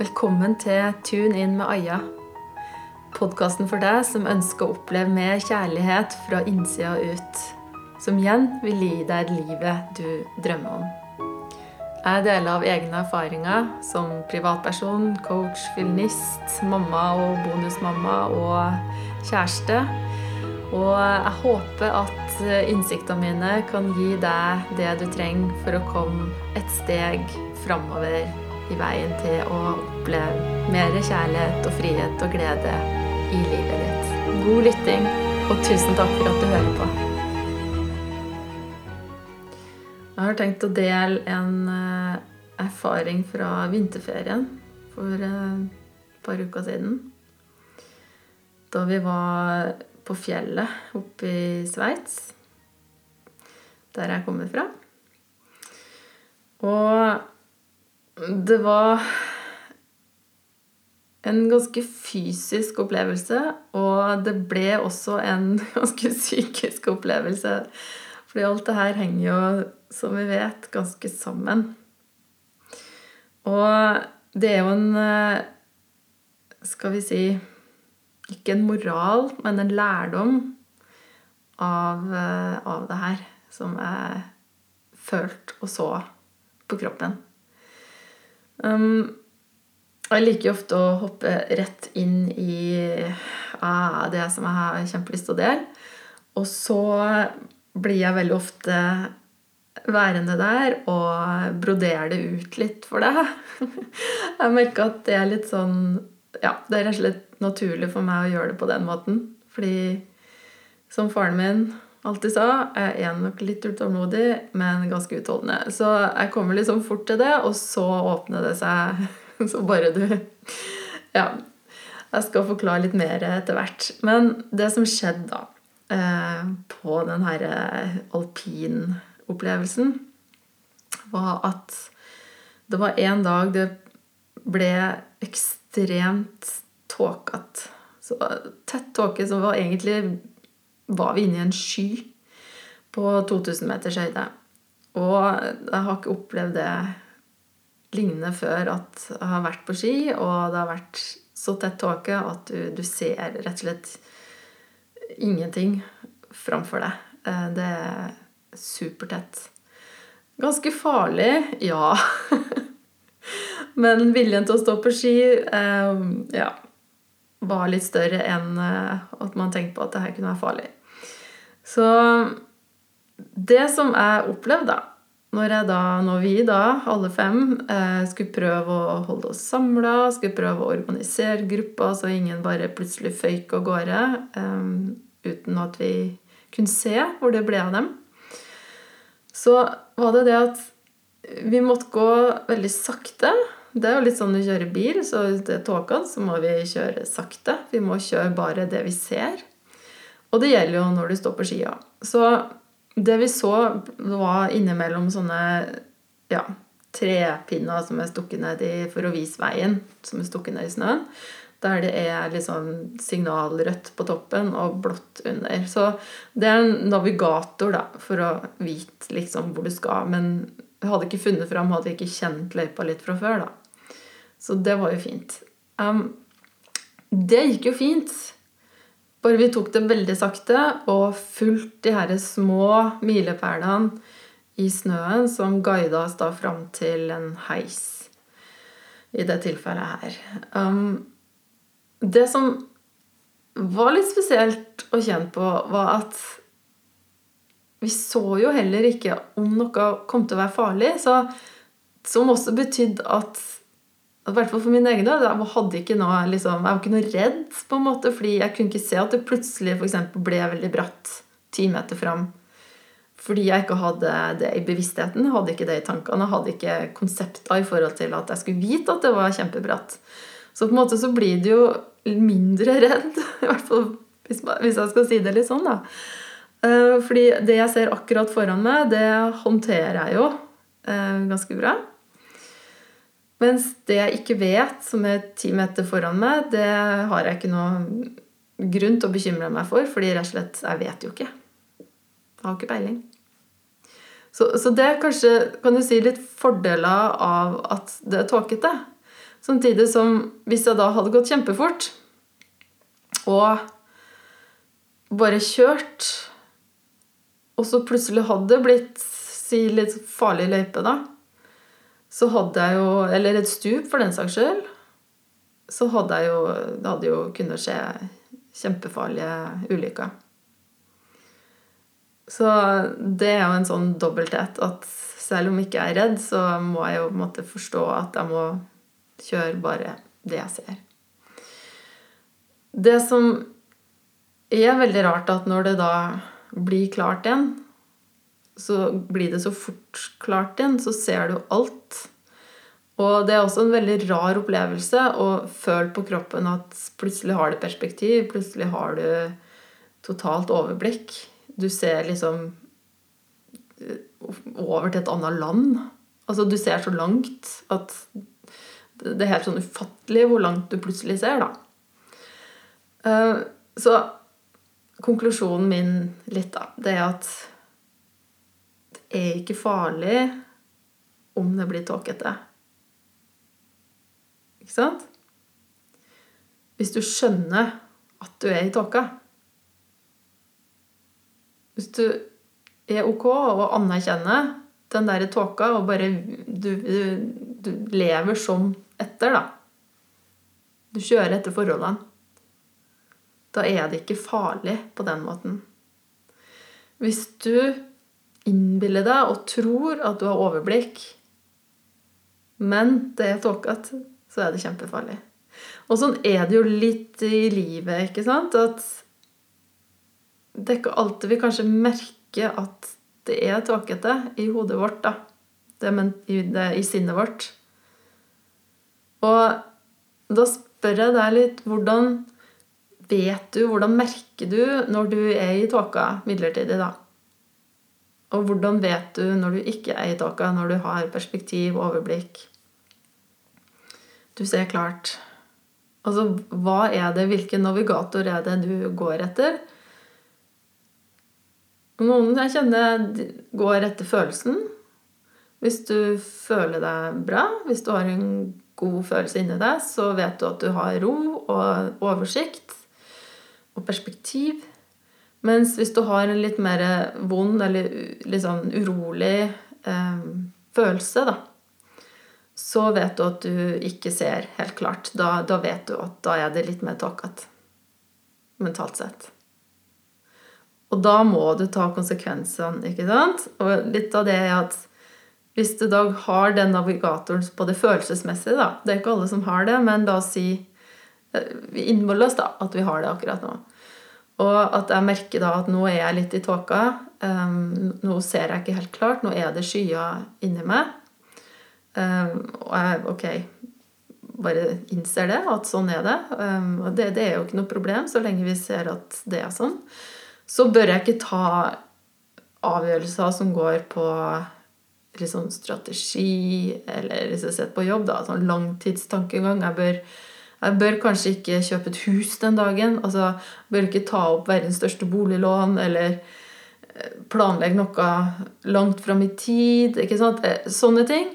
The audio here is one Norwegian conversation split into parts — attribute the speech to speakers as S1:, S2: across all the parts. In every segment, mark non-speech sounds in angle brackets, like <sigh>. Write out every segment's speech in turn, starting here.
S1: Velkommen til Tune in med Aya. Podkasten for deg som ønsker å oppleve mer kjærlighet fra innsida ut. Som igjen vil gi deg livet du drømmer om. Jeg deler av egne erfaringer som privatperson, coach, filmist, mamma og bonusmamma og kjæreste. Og jeg håper at innsiktene mine kan gi deg det du trenger for å komme et steg framover i veien til å oppleve mer kjærlighet og frihet og glede i livet ditt. God lytting, og tusen takk for at du hører på. Jeg har tenkt å dele en uh, erfaring fra vinterferien for uh, et par uker siden. Da vi var på fjellet oppe i Sveits, der jeg kommer fra. Og det var en ganske fysisk opplevelse, og det ble også en <laughs> ganske psykisk opplevelse. Fordi alt det her henger jo, som vi vet, ganske sammen. Og det er jo en Skal vi si Ikke en moral, men en lærdom av, av det her som jeg følte og så på kroppen. Um, jeg liker ofte å hoppe rett inn i ah, det som jeg har kjempelyst til å dele. Og så blir jeg veldig ofte værende der og brodere det ut litt for deg. <laughs> Jeg merker at det er litt sånn Ja, det er rett og slett naturlig for meg å gjøre det på den måten. Fordi som faren min alltid sa, jeg er nok litt utålmodig, men ganske utholdende. Så jeg kommer liksom fort til det, og så åpner det seg <laughs> så bare du Ja. Jeg skal forklare litt mer etter hvert. Men det som skjedde da, eh, på den her alpinopplevelsen, var at det var en dag det ble ekstremt tåkete. Så tett tåke som var egentlig var vi inne i en sky på 2000 meters høyde. Og jeg har ikke opplevd det lignende før at jeg har vært på ski, og det har vært så tett tåke at du, du ser rett og slett ingenting framfor deg. Eh, det er supertett. Ganske farlig, ja. <laughs> Men viljen til å stå på ski eh, ja, var litt større enn eh, at man tenkte på at det her kunne være farlig. Så det som jeg opplevde, da når, da, når vi da, alle fem, eh, skulle prøve å holde oss samla, skulle prøve å organisere gruppa så ingen bare plutselig føyk av gårde eh, uten at vi kunne se hvor det ble av dem, så var det det at vi måtte gå veldig sakte. Det er jo litt sånn når vi kjører bil, så hvis det er tåkete, så må vi kjøre sakte. Vi må kjøre bare det vi ser. Og det gjelder jo når du står på skia. Så det vi så, var innimellom sånne ja, trepinner som er stukket ned i for å vise veien, som er stukket ned i snøen. Der det er liksom signalrødt på toppen og blått under. Så det er en navigator da, for å vite liksom hvor du skal. Men jeg hadde ikke funnet fram, hadde ikke kjent løypa litt fra før. da. Så det var jo fint. Um, det gikk jo fint. Bare vi tok det veldig sakte og fulgte de her små milepælene i snøen som guida oss da fram til en heis. I det tilfellet her. Um, det som var litt spesielt å kjenne på, var at vi så jo heller ikke om noe kom til å være farlig. Så, som også betydde at i hvert fall for min egen del. Jeg liksom, jeg var ikke noe redd, på en måte, fordi jeg kunne ikke se at det plutselig for eksempel, ble veldig bratt ti meter fram. Fordi jeg ikke hadde det i bevisstheten, jeg hadde ikke det i tankene. Jeg hadde ikke konsepter i forhold til at jeg skulle vite at det var kjempebratt. Så på en måte så blir du jo mindre redd, <laughs> i hvert fall hvis jeg skal si det litt sånn, da. Eh, fordi det jeg ser akkurat foran meg, det håndterer jeg jo eh, ganske bra. Mens det jeg ikke vet, som er ti meter foran meg, det har jeg ikke noe grunn til å bekymre meg for, fordi rett og slett jeg vet jo ikke. Jeg har ikke peiling. Så, så det er kanskje kan du si, litt fordeler av at det er tåkete. Samtidig som hvis jeg da hadde gått kjempefort og bare kjørt, og så plutselig hadde det blitt si litt farlig løype, da, så hadde jeg jo Eller et stup, for den saks skyld. Så hadde jeg jo Det hadde jo kunnet skje kjempefarlige ulykker. Så det er jo en sånn dobbelthet at selv om ikke jeg er redd, så må jeg jo på en måte forstå at jeg må kjøre bare det jeg ser. Det som er veldig rart, at når det da blir klart igjen, så blir det så fort klart igjen, så ser du alt. Og det er også en veldig rar opplevelse å føle på kroppen at plutselig har du perspektiv, plutselig har du totalt overblikk. Du ser liksom eh, over til et annet land. Altså, du ser så langt at det er helt sånn ufattelig hvor langt du plutselig ser, da. Eh, så konklusjonen min litt, da, det er at det er ikke farlig om det blir tåkete. Ikke sant? Hvis du skjønner at du er i tåka. Hvis du er ok og anerkjenner den der tåka og bare du, du, du lever som etter, da. Du kjører etter forholdene. Da er det ikke farlig på den måten. Hvis du innbiller deg og tror at du har overblikk, men det er tåkete, så er det kjempefarlig. Og sånn er det jo litt i livet, ikke sant? At det er ikke alltid vi kanskje merker at det er tåkete i hodet vårt, da. Det, men, i, det, i sinnet vårt. Og da spør jeg deg litt hvordan vet du, hvordan merker du når du er i tåka midlertidig, da? Og hvordan vet du når du ikke er i tåka, når du har perspektiv overblikk? Du ser klart. Altså, hva er det, hvilken navigator er det du går etter? Noen jeg kjenner går etter følelsen. Hvis du føler deg bra, hvis du har en god følelse inni deg, så vet du at du har ro og oversikt og perspektiv. Mens hvis du har en litt mer vond eller litt sånn urolig eh, følelse, da, så vet du at du ikke ser helt klart. Da, da vet du at da er det litt mer tåkete mentalt sett. Og da må du ta konsekvensene, ikke sant? Og litt av det er at hvis du da har den navigatoren på det følelsesmessige, da Det er ikke alle som har det, men la oss si eh, Vi innholder oss da at vi har det akkurat nå. Og at jeg merker da at nå er jeg litt i tåka. Um, nå ser jeg ikke helt klart. Nå er det skyer inni meg. Um, og jeg ok, bare innser det, at sånn er det. Um, og det, det, er jo ikke noe problem så lenge vi ser at det er sånn. Så bør jeg ikke ta avgjørelser som går på sånn strategi, eller hvis jeg sitter på jobb, da, sånn langtidstankegang. Jeg bør jeg bør kanskje ikke kjøpe et hus den dagen. altså Bør ikke ta opp verdens største boliglån eller eh, planlegge noe langt fram i tid. ikke sant? Eh, sånne ting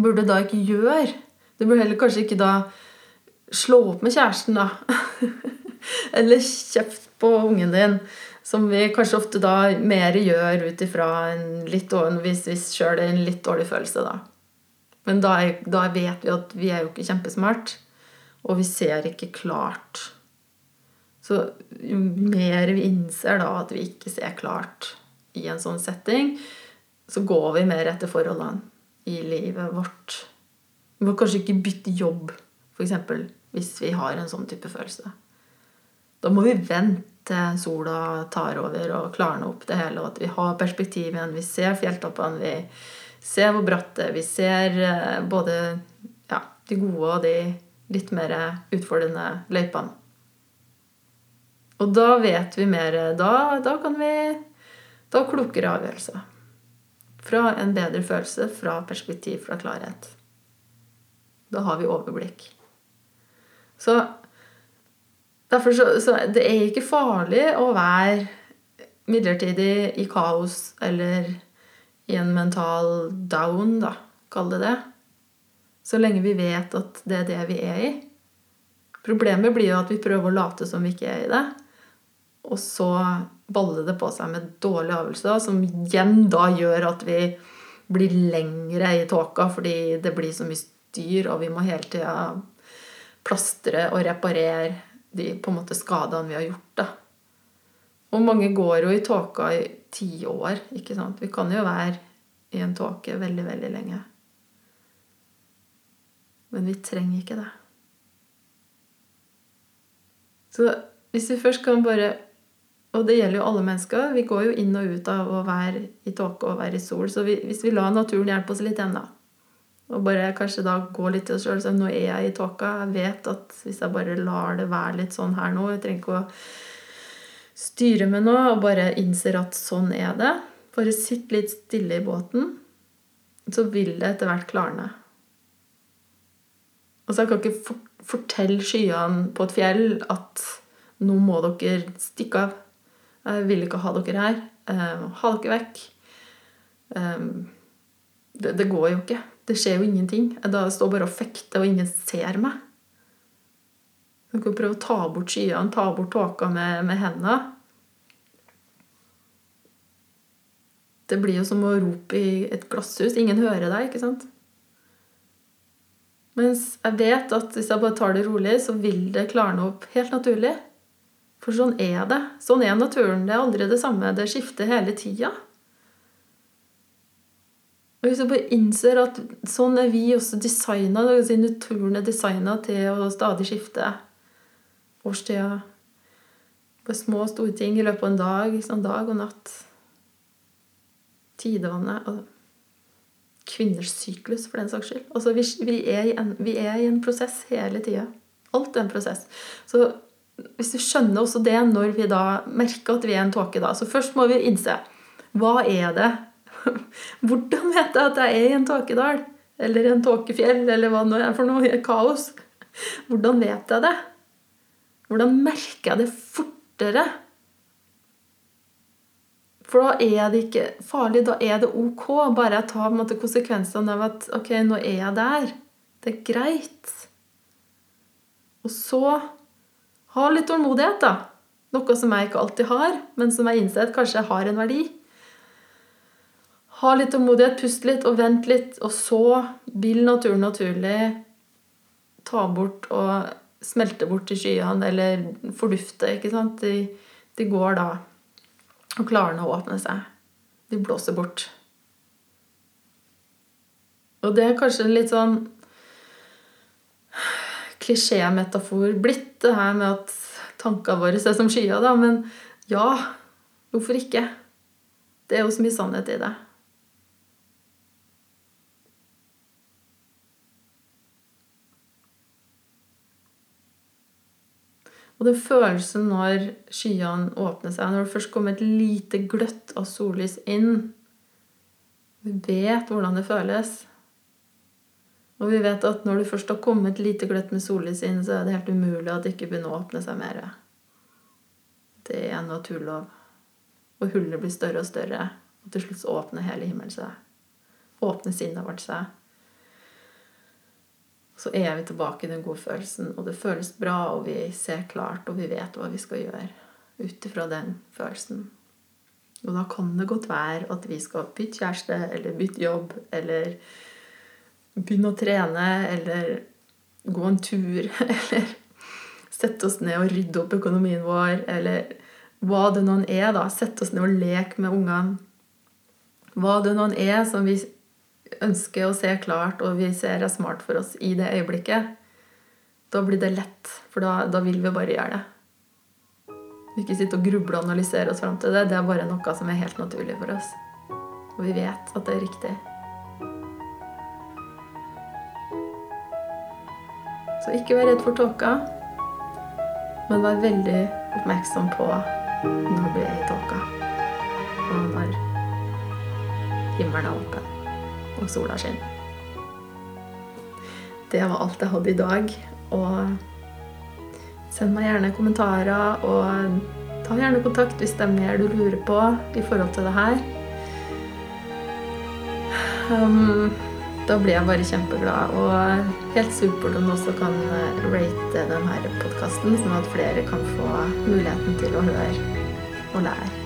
S1: burde da ikke gjøre. Du burde heller kanskje ikke da slå opp med kjæresten, da. <laughs> eller kjeft på ungen din. Som vi kanskje ofte da mer gjør ut ifra en litt hvis hvis sjøl er en litt dårlig følelse, da. Men da, da, vet vi at vi er jo ikke kjempesmart. Og vi ser ikke klart. Så jo mer vi innser da at vi ikke ser klart i en sånn setting, så går vi mer etter forholdene i livet vårt. Vi må kanskje ikke bytte jobb, f.eks. hvis vi har en sånn type følelse. Da må vi vente til sola tar over og klarner opp det hele, og at vi har perspektiv igjen. Vi ser fjelltoppene, vi ser hvor bratt det er. Vi ser eh, både ja, de gode og de litt mer utfordrende løypene. Og da vet vi mer Da, da kan vi Da klokere avgjørelser. Fra en bedre følelse, fra perspektiv, fra klarhet. Da har vi overblikk. Så derfor så, så Det er ikke farlig å være midlertidig i kaos eller i en mental down, da, kall det det. Så lenge vi vet at det er det vi er i. Problemet blir jo at vi prøver å late som vi ikke er i det. Og så baller det på seg med dårlige avgjørelser, som igjen da gjør at vi blir lengre i tåka fordi det blir så mye styr, og vi må hele tida plastre og reparere de på en måte skadene vi har gjort. da. Og mange går jo i tåka i ti år. ikke sant? Vi kan jo være i en tåke veldig, veldig lenge. Men vi trenger ikke det. Så hvis vi først kan bare Og det gjelder jo alle mennesker. Vi går jo inn og ut av å være i tåke og være i sol. Så vi, hvis vi lar naturen hjelpe oss litt igjen, da og bare kanskje da gå litt til oss sjøl Nå er jeg i tåka. Jeg vet at hvis jeg bare lar det være litt sånn her nå Jeg trenger ikke å styre med noe og bare innser at sånn er det. Bare sitt litt stille i båten, så vil det etter hvert klarne. Og så jeg kan ikke fortelle skyene på et fjell at nå må dere stikke av. Jeg vil ikke ha dere her. Uh, ha dere vekk. Um, det, det, går jo ikke. Det skjer jo ingenting. Jeg står bare og fekter, og ingen ser meg. Du kan prøve å ta bort skyene, ta bort tåka med, med hendene. Det blir jo som å rope i et glasshus. Ingen hører deg, ikke sant? Mens jeg vet at hvis jeg bare tar det rolig, så vil det klarne opp helt naturlig. For sånn er det. Sånn er naturen. Det er aldri det samme. Det skifter hele tida. Og hvis du bare innser at sånn er vi også designa, si naturen er designa til å stadig skifte årstida på små og store ting i løpet av en dag. Sånn dag og natt. Tidevannet og kvinners syklus, for den saks skyld. Altså, vi, vi, er en, vi, er i en, prosess hele tida. Alt er en prosess. Så hvis du skjønner også det når vi da merker at vi er en tåke, da Så først må vi innse hva er det <laughs> Hvordan vet jeg at jeg er i en tåkedal? Eller en tåkefjell, eller hva nå er for noe kaos? <laughs> Hvordan vet jeg det? Hvordan merker jeg det fortere? For da er det ikke farlig, da er det ok. Bare jeg tar måte, konsekvensene av at ok, nå er jeg der. Det er greit. Og så ha litt tålmodighet, da. Noe som jeg ikke alltid har, men som jeg innser at kanskje har en verdi. Ha litt tålmodighet, pust litt og vent litt, og så vil naturen naturlig ta bort og smelte bort i skyene, eller fordufte, ikke sant. De, de går da og klarner å åpne seg. De blåser bort. Og det er kanskje litt sånn klisjémetafor blitt, det her med at tankene våre er som skyer, da. Men ja, hvorfor ikke? Det er jo så mye sannhet i det. Og den følelsen når skyene åpner seg, når det først kommer et lite gløtt av sollys inn Vi vet hvordan det føles. Og vi vet at når det først har kommet lite gløtt med sollys inn, så er det helt umulig at det ikke begynner å åpne seg mer. Det er en naturlov. Og hullet blir større og større. Og til slutt åpner hele himmelen seg. Åpner sinnet vårt seg så er vi tilbake i den gode følelsen, og det føles bra, og vi ser klart, og vi vet hva vi skal gjøre ut ifra den følelsen. Og da kan det godt være at vi skal bytte kjæreste, eller bytte jobb, eller begynne å trene, eller gå en tur, <laughs> eller sette oss ned og rydde opp økonomien vår, eller hva det noen er, da. Sette oss ned og leke med ungene. Hva det noen er som vi ønsker å se klart, og vi ser er smart for oss i det øyeblikket, da blir det lett. For da, da vil vi bare gjøre det. Vi ikke sitte og gruble og analysere oss fram til det. Det er bare noe som er helt naturlig for oss. Og vi vet at det er riktig. Så ikke vær redd for tåka, men vær veldig oppmerksom på når du er i tåka, og når himmelen er åpen og sola skinner. Det var alt jeg hadde i dag. Og send meg gjerne kommentarer, og ta gjerne kontakt hvis det er mer du lurer på i forhold til det her. Um, da blir jeg bare kjempeglad. Og helt supert om du også kan eh, rate denne podkasten, sånn at flere kan få muligheten til å høre og lære.